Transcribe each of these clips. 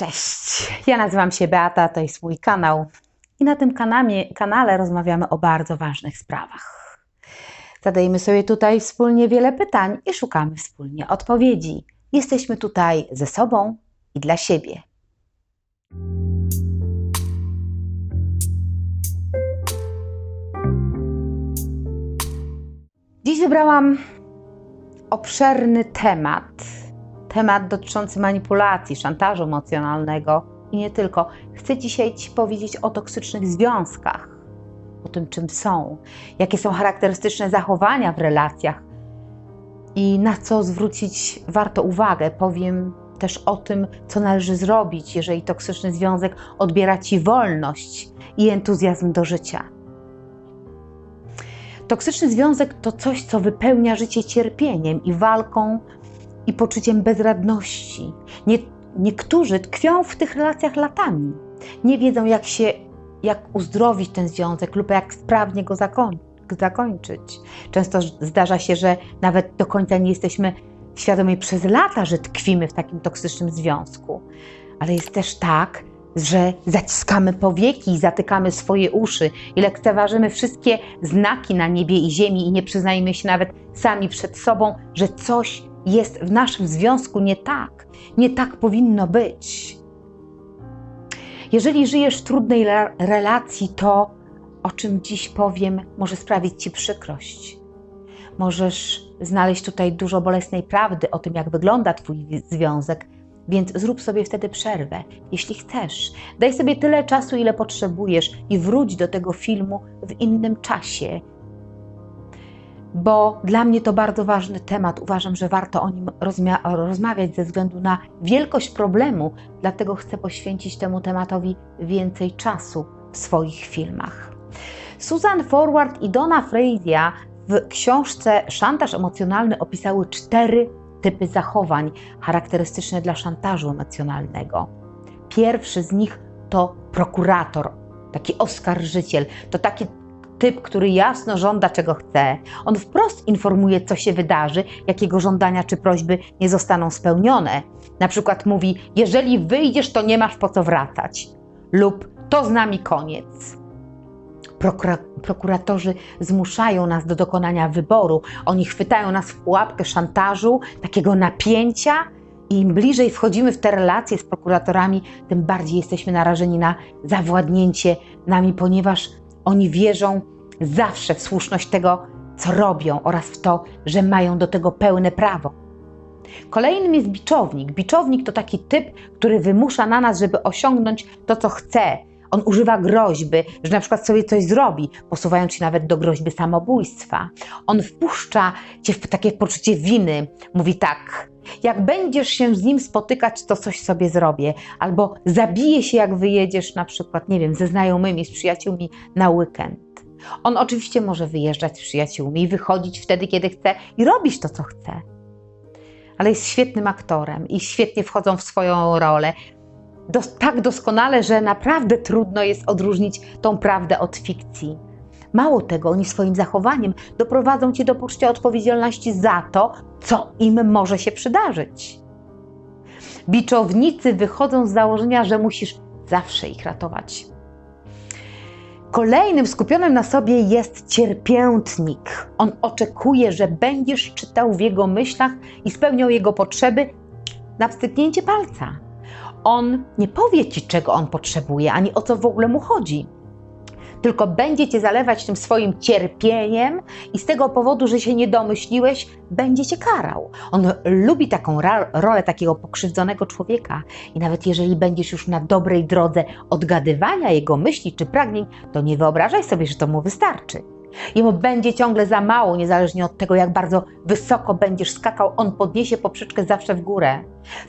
Cześć, ja nazywam się Beata, to jest mój kanał i na tym kanale, kanale rozmawiamy o bardzo ważnych sprawach. Zadajemy sobie tutaj wspólnie wiele pytań i szukamy wspólnie odpowiedzi. Jesteśmy tutaj ze sobą i dla siebie. Dziś wybrałam obszerny temat. Temat dotyczący manipulacji, szantażu emocjonalnego i nie tylko. Chcę dzisiaj Ci powiedzieć o toksycznych związkach, o tym, czym są, jakie są charakterystyczne zachowania w relacjach i na co zwrócić warto uwagę. Powiem też o tym, co należy zrobić, jeżeli toksyczny związek odbiera Ci wolność i entuzjazm do życia. Toksyczny związek to coś, co wypełnia życie cierpieniem i walką i poczuciem bezradności. Nie, niektórzy tkwią w tych relacjach latami. Nie wiedzą, jak się, jak uzdrowić ten związek lub jak sprawnie go zakoń, zakończyć. Często zdarza się, że nawet do końca nie jesteśmy świadomi przez lata, że tkwimy w takim toksycznym związku. Ale jest też tak, że zaciskamy powieki zatykamy swoje uszy i lekceważymy wszystkie znaki na niebie i ziemi i nie przyznajemy się nawet sami przed sobą, że coś jest w naszym związku nie tak. Nie tak powinno być. Jeżeli żyjesz w trudnej relacji, to o czym dziś powiem, może sprawić ci przykrość. Możesz znaleźć tutaj dużo bolesnej prawdy o tym, jak wygląda Twój związek, więc zrób sobie wtedy przerwę, jeśli chcesz. Daj sobie tyle czasu, ile potrzebujesz i wróć do tego filmu w innym czasie. Bo dla mnie to bardzo ważny temat. Uważam, że warto o nim rozmawiać ze względu na wielkość problemu, dlatego chcę poświęcić temu tematowi więcej czasu w swoich filmach. Susan Forward i Donna Frazier w książce Szantaż emocjonalny opisały cztery typy zachowań charakterystyczne dla szantażu emocjonalnego. Pierwszy z nich to prokurator, taki oskarżyciel. To taki typ, który jasno żąda, czego chce. On wprost informuje, co się wydarzy, jakiego żądania czy prośby nie zostaną spełnione. Na przykład mówi: Jeżeli wyjdziesz, to nie masz po co wracać, lub to z nami koniec prokura prokuratorzy zmuszają nas do dokonania wyboru. Oni chwytają nas w pułapkę szantażu, takiego napięcia. I im bliżej wchodzimy w te relacje z prokuratorami, tym bardziej jesteśmy narażeni na zawładnięcie nami, ponieważ oni wierzą zawsze w słuszność tego, co robią oraz w to, że mają do tego pełne prawo. Kolejnym jest biczownik. Biczownik to taki typ, który wymusza na nas, żeby osiągnąć to, co chce, on używa groźby, że na przykład sobie coś zrobi, posuwając się nawet do groźby samobójstwa. On wpuszcza cię w takie poczucie winy. Mówi tak, jak będziesz się z nim spotykać, to coś sobie zrobię. Albo zabije się, jak wyjedziesz na przykład, nie wiem, ze znajomymi, z przyjaciółmi na weekend. On oczywiście może wyjeżdżać z przyjaciółmi wychodzić wtedy, kiedy chce i robić to, co chce. Ale jest świetnym aktorem i świetnie wchodzą w swoją rolę dos tak doskonale, że naprawdę trudno jest odróżnić tą prawdę od fikcji. Mało tego, oni swoim zachowaniem doprowadzą cię do poczucia odpowiedzialności za to, co im może się przydarzyć. Biczownicy wychodzą z założenia, że musisz zawsze ich ratować. Kolejnym skupionym na sobie jest cierpiętnik. On oczekuje, że będziesz czytał w jego myślach i spełniał jego potrzeby na wstyknięcie palca. On nie powie ci, czego on potrzebuje, ani o co w ogóle mu chodzi. Tylko będzie cię zalewać tym swoim cierpieniem i z tego powodu, że się nie domyśliłeś, będzie cię karał. On lubi taką rolę takiego pokrzywdzonego człowieka i nawet jeżeli będziesz już na dobrej drodze odgadywania jego myśli czy pragnień, to nie wyobrażaj sobie, że to mu wystarczy. Jemu będzie ciągle za mało, niezależnie od tego, jak bardzo wysoko będziesz skakał, on podniesie poprzeczkę zawsze w górę.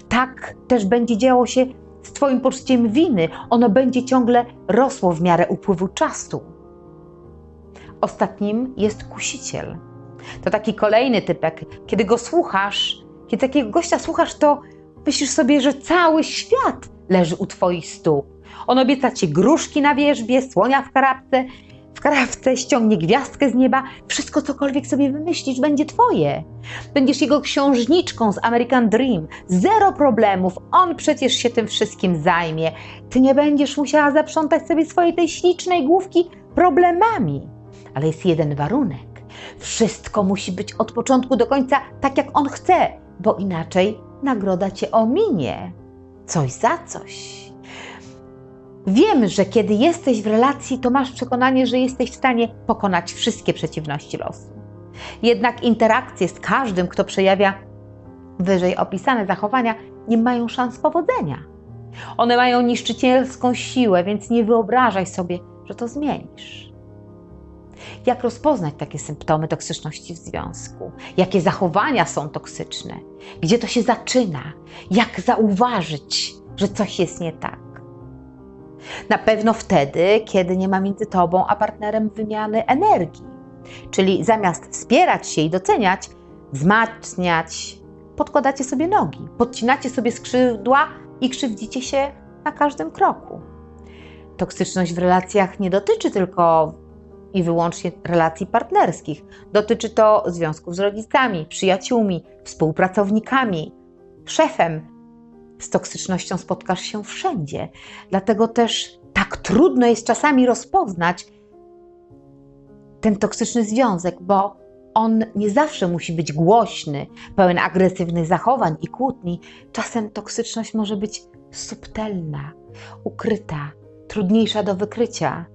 Tak też będzie działo się z Twoim poczuciem winy. Ono będzie ciągle rosło w miarę upływu czasu. Ostatnim jest kusiciel. To taki kolejny typek. Kiedy go słuchasz, kiedy takiego gościa słuchasz, to myślisz sobie, że cały świat leży u Twoich stóp. On obieca Ci gruszki na wierzbie, słonia w karabce krawce, ściągnie gwiazdkę z nieba, wszystko cokolwiek sobie wymyślisz będzie twoje. Będziesz jego księżniczką z American Dream, zero problemów, on przecież się tym wszystkim zajmie. Ty nie będziesz musiała zaprzątać sobie swojej tej ślicznej główki problemami. Ale jest jeden warunek. Wszystko musi być od początku do końca tak, jak on chce, bo inaczej nagroda cię ominie. Coś za coś. Wiem, że kiedy jesteś w relacji, to masz przekonanie, że jesteś w stanie pokonać wszystkie przeciwności losu. Jednak interakcje z każdym, kto przejawia wyżej opisane zachowania, nie mają szans powodzenia. One mają niszczycielską siłę, więc nie wyobrażaj sobie, że to zmienisz. Jak rozpoznać takie symptomy toksyczności w związku? Jakie zachowania są toksyczne? Gdzie to się zaczyna? Jak zauważyć, że coś jest nie tak? Na pewno wtedy, kiedy nie ma między tobą a partnerem wymiany energii. Czyli zamiast wspierać się i doceniać, wzmacniać, podkładacie sobie nogi, podcinacie sobie skrzydła i krzywdzicie się na każdym kroku. Toksyczność w relacjach nie dotyczy tylko i wyłącznie relacji partnerskich. Dotyczy to związków z rodzicami, przyjaciółmi, współpracownikami, szefem, z toksycznością spotkasz się wszędzie. Dlatego też tak trudno jest czasami rozpoznać ten toksyczny związek, bo on nie zawsze musi być głośny, pełen agresywnych zachowań i kłótni. Czasem toksyczność może być subtelna, ukryta, trudniejsza do wykrycia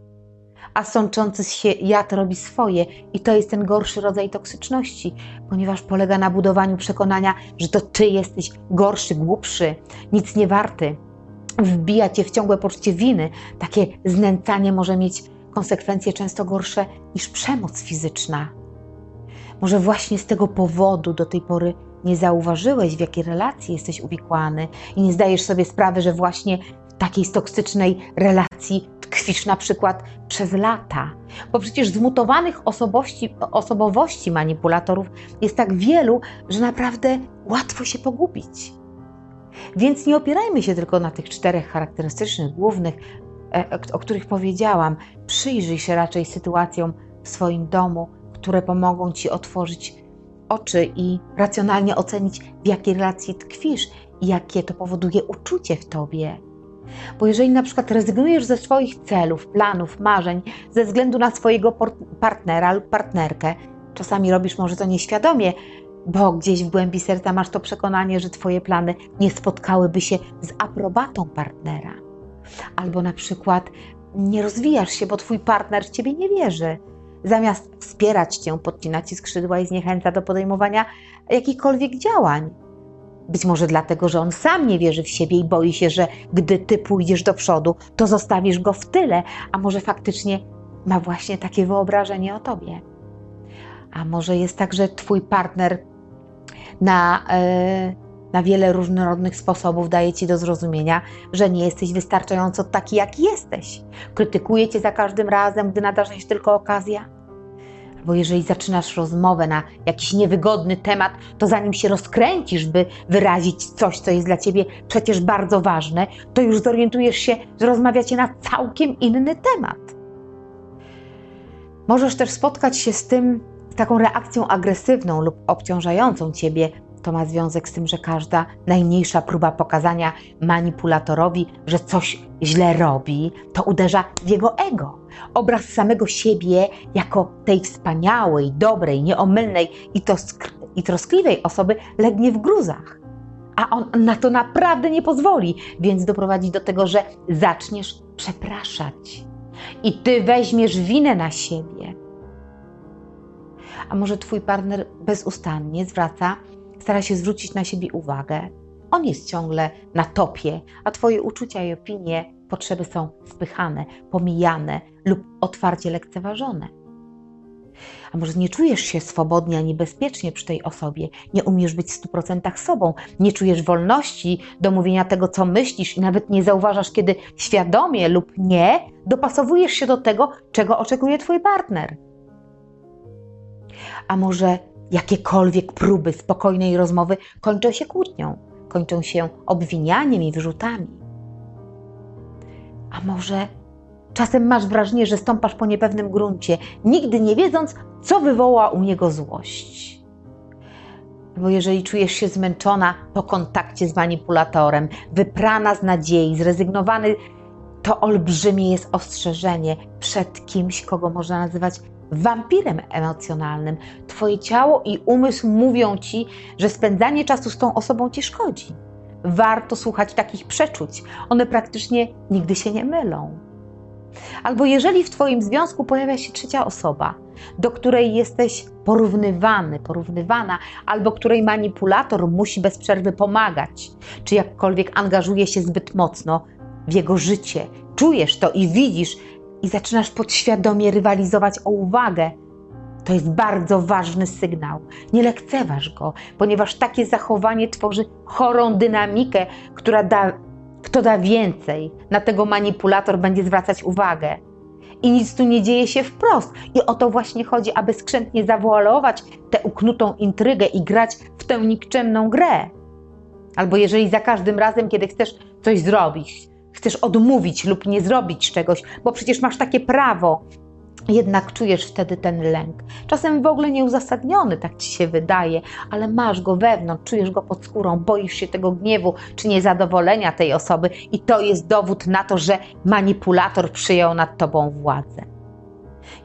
a sączący się jad robi swoje i to jest ten gorszy rodzaj toksyczności, ponieważ polega na budowaniu przekonania, że to ty jesteś gorszy, głupszy, nic nie warty. Wbija cię w ciągłe poczucie winy. Takie znęcanie może mieć konsekwencje często gorsze niż przemoc fizyczna. Może właśnie z tego powodu do tej pory nie zauważyłeś, w jakiej relacji jesteś uwikłany i nie zdajesz sobie sprawy, że właśnie takiej toksycznej relacji tkwisz na przykład przez lata, bo przecież zmutowanych osobowości, osobowości manipulatorów jest tak wielu, że naprawdę łatwo się pogubić. Więc nie opierajmy się tylko na tych czterech charakterystycznych, głównych, e, o których powiedziałam. Przyjrzyj się raczej sytuacjom w swoim domu, które pomogą ci otworzyć oczy i racjonalnie ocenić, w jakiej relacji tkwisz i jakie to powoduje uczucie w tobie. Bo jeżeli na przykład rezygnujesz ze swoich celów, planów, marzeń ze względu na swojego partnera lub partnerkę, czasami robisz może to nieświadomie, bo gdzieś w głębi serca masz to przekonanie, że Twoje plany nie spotkałyby się z aprobatą partnera. Albo na przykład nie rozwijasz się, bo Twój partner w Ciebie nie wierzy. Zamiast wspierać Cię, podcina Ci skrzydła i zniechęca do podejmowania jakichkolwiek działań. Być może dlatego, że on sam nie wierzy w siebie i boi się, że gdy ty pójdziesz do przodu, to zostawisz go w tyle, a może faktycznie ma właśnie takie wyobrażenie o tobie. A może jest tak, że twój partner na, yy, na wiele różnorodnych sposobów daje ci do zrozumienia, że nie jesteś wystarczająco taki, jaki jesteś. Krytykuje cię za każdym razem, gdy nadarza się tylko okazja bo jeżeli zaczynasz rozmowę na jakiś niewygodny temat, to zanim się rozkręcisz, by wyrazić coś, co jest dla ciebie przecież bardzo ważne, to już zorientujesz się, że rozmawiacie na całkiem inny temat. Możesz też spotkać się z tym, z taką reakcją agresywną lub obciążającą ciebie, to ma związek z tym, że każda najmniejsza próba pokazania manipulatorowi, że coś źle robi, to uderza w jego ego. Obraz samego siebie jako tej wspaniałej, dobrej, nieomylnej i, i troskliwej osoby legnie w gruzach. A on na to naprawdę nie pozwoli, więc doprowadzi do tego, że zaczniesz przepraszać i ty weźmiesz winę na siebie. A może twój partner bezustannie zwraca stara się zwrócić na siebie uwagę. On jest ciągle na topie, a Twoje uczucia i opinie, potrzeby są spychane, pomijane lub otwarcie lekceważone. A może nie czujesz się swobodnie ani bezpiecznie przy tej osobie, nie umiesz być w 100% sobą, nie czujesz wolności do mówienia tego, co myślisz i nawet nie zauważasz, kiedy świadomie lub nie dopasowujesz się do tego, czego oczekuje Twój partner. A może Jakiekolwiek próby spokojnej rozmowy kończą się kłótnią, kończą się obwinianiem i wyrzutami. A może Czasem masz wrażenie, że stąpasz po niepewnym gruncie, nigdy nie wiedząc, co wywoła u niego złość. Bo jeżeli czujesz się zmęczona po kontakcie z manipulatorem, wyprana z nadziei, zrezygnowany, to olbrzymie jest ostrzeżenie przed kimś, kogo można nazywać wampirem emocjonalnym. Twoje ciało i umysł mówią ci, że spędzanie czasu z tą osobą ci szkodzi. Warto słuchać takich przeczuć. One praktycznie nigdy się nie mylą. Albo jeżeli w Twoim związku pojawia się trzecia osoba, do której jesteś porównywany, porównywana, albo której manipulator musi bez przerwy pomagać, czy jakkolwiek angażuje się zbyt mocno w jego życie, czujesz to i widzisz, i zaczynasz podświadomie rywalizować o uwagę, to jest bardzo ważny sygnał. Nie lekceważ go, ponieważ takie zachowanie tworzy chorą dynamikę, która da, kto da więcej, na tego manipulator będzie zwracać uwagę. I nic tu nie dzieje się wprost. I o to właśnie chodzi, aby skrzętnie zawoalować tę uknutą intrygę i grać w tę nikczemną grę. Albo jeżeli za każdym razem, kiedy chcesz coś zrobić, chcesz odmówić lub nie zrobić czegoś, bo przecież masz takie prawo, jednak czujesz wtedy ten lęk. Czasem w ogóle nieuzasadniony, tak ci się wydaje, ale masz go wewnątrz, czujesz go pod skórą, boisz się tego gniewu czy niezadowolenia tej osoby, i to jest dowód na to, że manipulator przyjął nad tobą władzę.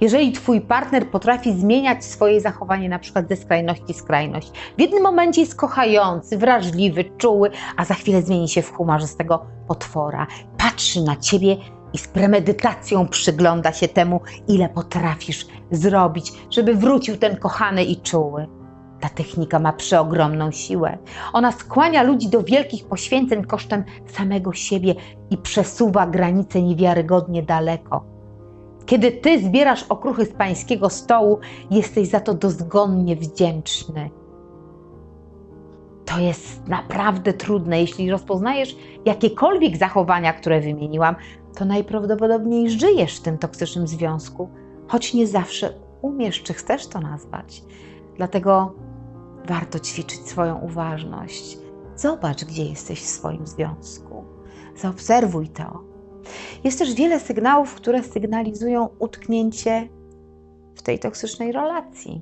Jeżeli twój partner potrafi zmieniać swoje zachowanie na przykład ze skrajności skrajność, w jednym momencie jest kochający, wrażliwy, czuły, a za chwilę zmieni się w humorzystego potwora, patrzy na ciebie i z premedytacją przygląda się temu, ile potrafisz zrobić, żeby wrócił ten kochany i czuły. Ta technika ma przeogromną siłę. Ona skłania ludzi do wielkich poświęceń kosztem samego siebie i przesuwa granice niewiarygodnie daleko. Kiedy ty zbierasz okruchy z pańskiego stołu, jesteś za to dozgonnie wdzięczny. To jest naprawdę trudne. Jeśli rozpoznajesz jakiekolwiek zachowania, które wymieniłam, to najprawdopodobniej żyjesz w tym toksycznym związku, choć nie zawsze umiesz czy chcesz to nazwać. Dlatego warto ćwiczyć swoją uważność. Zobacz, gdzie jesteś w swoim związku. Zaobserwuj to. Jest też wiele sygnałów, które sygnalizują utknięcie w tej toksycznej relacji.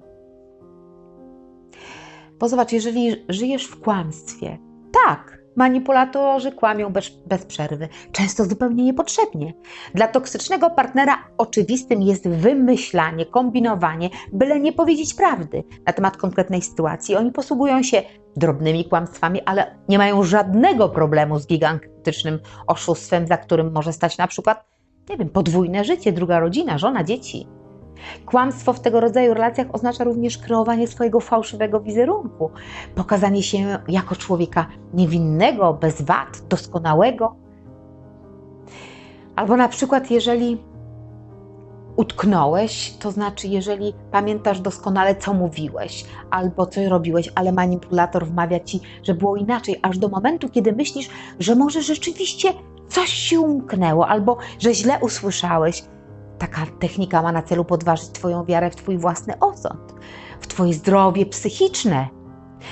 Bo zobacz, jeżeli żyjesz w kłamstwie, tak, Manipulatorzy kłamią bez, bez, przerwy, często zupełnie niepotrzebnie. Dla toksycznego partnera oczywistym jest wymyślanie, kombinowanie, byle nie powiedzieć prawdy na temat konkretnej sytuacji. Oni posługują się drobnymi kłamstwami, ale nie mają żadnego problemu z gigantycznym oszustwem, za którym może stać na przykład, nie wiem, podwójne życie, druga rodzina, żona, dzieci. Kłamstwo w tego rodzaju relacjach oznacza również kreowanie swojego fałszywego wizerunku, pokazanie się jako człowieka niewinnego, bez wad, doskonałego. Albo na przykład, jeżeli utknąłeś, to znaczy, jeżeli pamiętasz doskonale, co mówiłeś albo co robiłeś, ale manipulator wmawia ci, że było inaczej, aż do momentu, kiedy myślisz, że może rzeczywiście coś się umknęło albo że źle usłyszałeś Taka technika ma na celu podważyć Twoją wiarę w Twój własny osąd, w Twoje zdrowie psychiczne.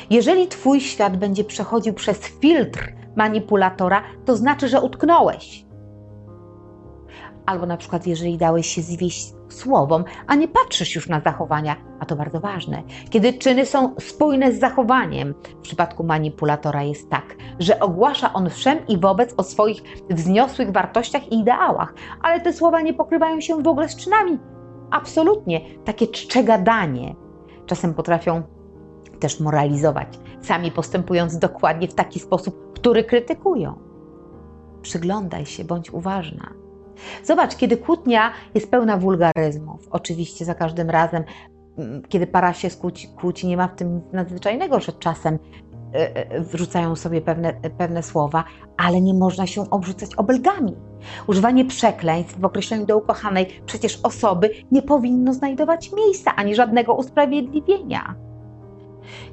Jeżeli Twój świat będzie przechodził przez filtr manipulatora, to znaczy, że utknąłeś. Albo na przykład, jeżeli dałeś się zwieść słowom, a nie patrzysz już na zachowania, a to bardzo ważne. Kiedy czyny są spójne z zachowaniem, w przypadku manipulatora jest tak, że ogłasza on wszem i wobec o swoich wzniosłych wartościach i ideałach, ale te słowa nie pokrywają się w ogóle z czynami. Absolutnie, takie czcze gadanie. Czasem potrafią też moralizować, sami postępując dokładnie w taki sposób, który krytykują. Przyglądaj się, bądź uważna. Zobacz, kiedy kłótnia jest pełna wulgaryzmów, oczywiście za każdym razem, mm, kiedy para się skłóci, kłóci, nie ma w tym nic nadzwyczajnego, że czasem e, e, wrzucają sobie pewne, pewne słowa, ale nie można się obrzucać obelgami. Używanie przekleństw w określeniu do ukochanej przecież osoby nie powinno znajdować miejsca ani żadnego usprawiedliwienia.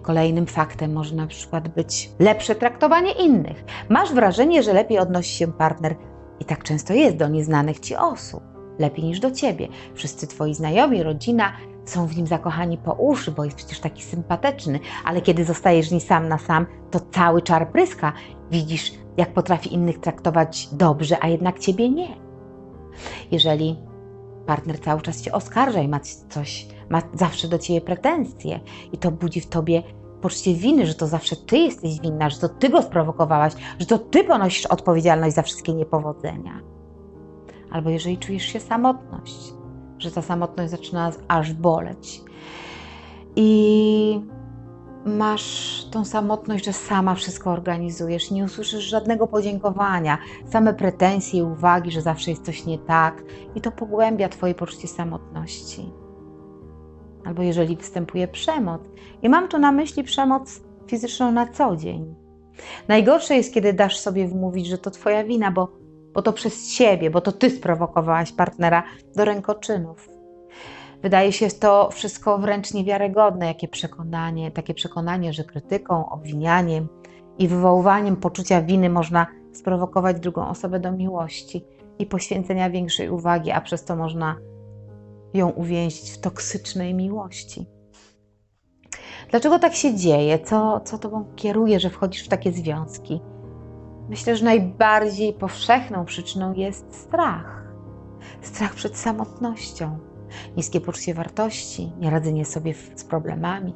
Kolejnym faktem może na przykład być lepsze traktowanie innych. Masz wrażenie, że lepiej odnosi się partner i tak często jest do nieznanych ci osób, lepiej niż do ciebie. Wszyscy twoi znajomi, rodzina są w nim zakochani po uszy, bo jest przecież taki sympatyczny, ale kiedy zostajesz nim sam na sam, to cały czar pryska. Widzisz, jak potrafi innych traktować dobrze, a jednak ciebie nie. Jeżeli partner cały czas cię oskarża i ma coś, ma zawsze do ciebie pretensje i to budzi w tobie poczucie winy, że to zawsze ty jesteś winna, że to ty go sprowokowałaś, że to ty ponosisz odpowiedzialność za wszystkie niepowodzenia. Albo jeżeli czujesz się samotność, że ta samotność zaczyna aż boleć. I masz tą samotność, że sama wszystko organizujesz, nie usłyszysz żadnego podziękowania, same pretensje i uwagi, że zawsze jest coś nie tak, i to pogłębia Twoje poczucie samotności. Albo jeżeli występuje przemoc, i mam tu na myśli przemoc fizyczną na co dzień. Najgorsze jest, kiedy dasz sobie wmówić, że to Twoja wina, bo, bo to przez Ciebie, bo to Ty sprowokowałaś partnera do rękoczynów. Wydaje się to wszystko wręcz niewiarygodne, jakie przekonanie, takie przekonanie, że krytyką, obwinianiem i wywoływaniem poczucia winy można sprowokować drugą osobę do miłości i poświęcenia większej uwagi, a przez to można ją uwięzić w toksycznej miłości. Dlaczego tak się dzieje? Co, co tobą kieruje, że wchodzisz w takie związki? Myślę, że najbardziej powszechną przyczyną jest strach. Strach przed samotnością niskie poczucie wartości, nieradzenie sobie z problemami,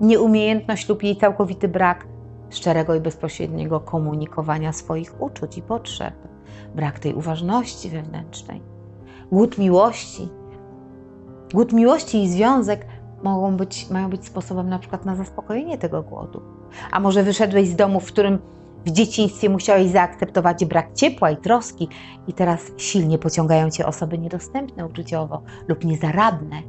nieumiejętność lub jej całkowity brak szczerego i bezpośredniego komunikowania swoich uczuć i potrzeb, brak tej uważności wewnętrznej, głód miłości. Głód miłości i związek mogą być, mają być sposobem na przykład na zaspokojenie tego głodu. A może wyszedłeś z domu, w którym w dzieciństwie musiałeś zaakceptować brak ciepła i troski, i teraz silnie pociągają cię osoby niedostępne uczuciowo lub niezaradne.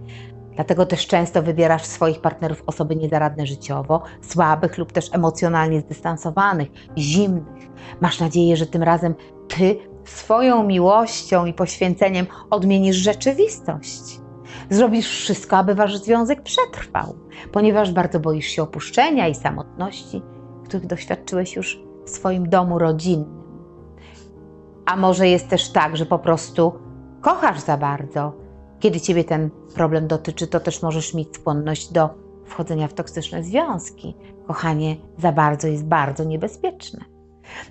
Dlatego też często wybierasz swoich partnerów osoby niezaradne życiowo, słabych lub też emocjonalnie zdystansowanych, zimnych. Masz nadzieję, że tym razem ty swoją miłością i poświęceniem odmienisz rzeczywistość. Zrobisz wszystko, aby wasz związek przetrwał, ponieważ bardzo boisz się opuszczenia i samotności, których doświadczyłeś już w swoim domu rodzinnym. A może jest też tak, że po prostu kochasz za bardzo. Kiedy ciebie ten problem dotyczy, to też możesz mieć skłonność do wchodzenia w toksyczne związki. Kochanie za bardzo jest bardzo niebezpieczne.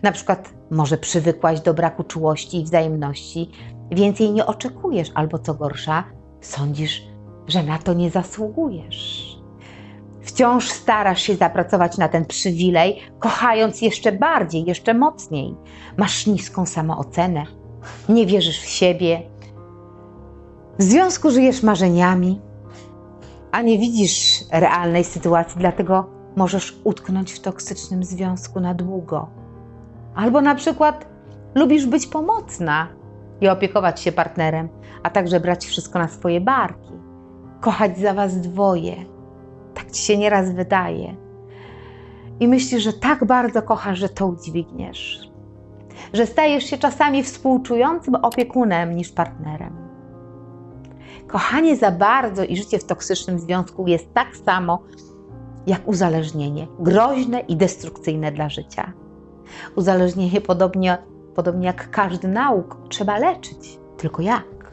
Na przykład, może przywykłaś do braku czułości i wzajemności, więcej nie oczekujesz, albo co gorsza, sądzisz, że na to nie zasługujesz. Wciąż starasz się zapracować na ten przywilej, kochając jeszcze bardziej, jeszcze mocniej. Masz niską samoocenę, nie wierzysz w siebie. W związku żyjesz marzeniami, a nie widzisz realnej sytuacji, dlatego możesz utknąć w toksycznym związku na długo. Albo na przykład lubisz być pomocna i opiekować się partnerem, a także brać wszystko na swoje barki, kochać za was dwoje tak ci się nieraz wydaje. I myślisz, że tak bardzo kochasz, że to udźwigniesz. Że stajesz się czasami współczującym opiekunem niż partnerem. Kochanie za bardzo i życie w toksycznym związku jest tak samo jak uzależnienie, groźne i destrukcyjne dla życia. Uzależnienie, podobnie, podobnie jak każdy nauk, trzeba leczyć. Tylko jak?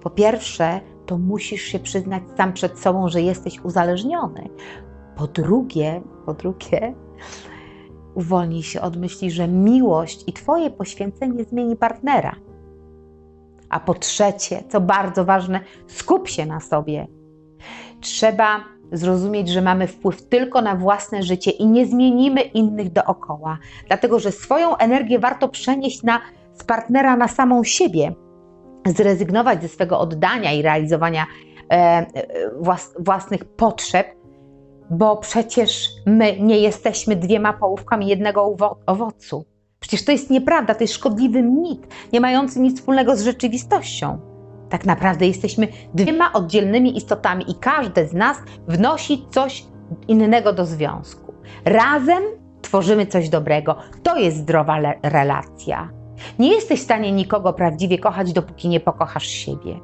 Po pierwsze, to musisz się przyznać sam przed sobą, że jesteś uzależniony. Po drugie, po drugie, uwolnij się od myśli, że miłość i Twoje poświęcenie zmieni partnera. A po trzecie, co bardzo ważne, skup się na sobie. Trzeba zrozumieć, że mamy wpływ tylko na własne życie i nie zmienimy innych dookoła, dlatego że swoją energię warto przenieść na, z partnera na samą siebie zrezygnować ze swego oddania i realizowania e, e, własnych potrzeb, bo przecież my nie jesteśmy dwiema połówkami jednego owocu. Przecież to jest nieprawda, to jest szkodliwy mit, nie mający nic wspólnego z rzeczywistością. Tak naprawdę jesteśmy dwiema oddzielnymi istotami i każde z nas wnosi coś innego do związku. Razem tworzymy coś dobrego. To jest zdrowa relacja. Nie jesteś w stanie nikogo prawdziwie kochać, dopóki nie pokochasz siebie.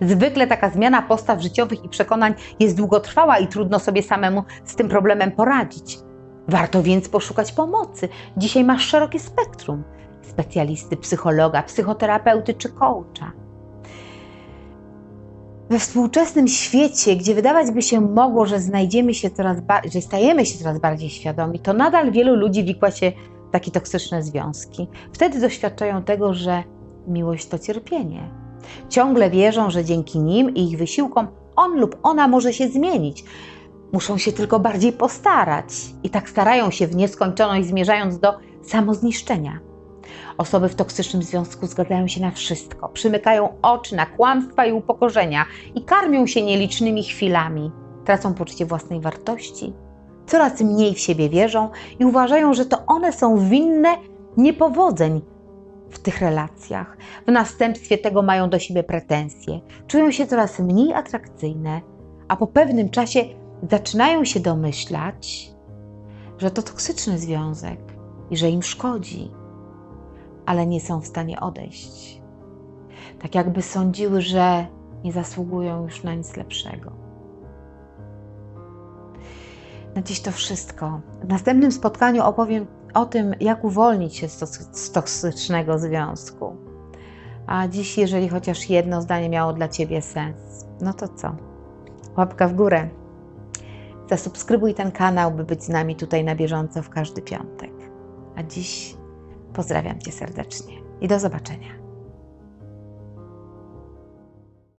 Zwykle taka zmiana postaw życiowych i przekonań jest długotrwała i trudno sobie samemu z tym problemem poradzić. Warto więc poszukać pomocy. Dzisiaj masz szerokie spektrum specjalisty, psychologa, psychoterapeuty czy coacha. We współczesnym świecie, gdzie wydawać by się mogło, że znajdziemy się coraz że stajemy się coraz bardziej świadomi, to nadal wielu ludzi wikła się takie toksyczne związki. Wtedy doświadczają tego, że miłość to cierpienie. Ciągle wierzą, że dzięki nim i ich wysiłkom on lub ona może się zmienić. Muszą się tylko bardziej postarać i tak starają się w nieskończoność, zmierzając do samozniszczenia. Osoby w toksycznym związku zgadzają się na wszystko, przymykają oczy na kłamstwa i upokorzenia i karmią się nielicznymi chwilami. Tracą poczucie własnej wartości, coraz mniej w siebie wierzą i uważają, że to one są winne niepowodzeń w tych relacjach. W następstwie tego mają do siebie pretensje, czują się coraz mniej atrakcyjne, a po pewnym czasie zaczynają się domyślać, że to toksyczny związek i że im szkodzi, ale nie są w stanie odejść. Tak jakby sądziły, że nie zasługują już na nic lepszego. Na dziś to wszystko. W następnym spotkaniu opowiem o tym, jak uwolnić się z toksycznego związku. A dziś, jeżeli chociaż jedno zdanie miało dla Ciebie sens, no to co? Łapka w górę. Zasubskrybuj ten kanał, by być z nami tutaj na bieżąco w każdy piątek. A dziś pozdrawiam Cię serdecznie i do zobaczenia.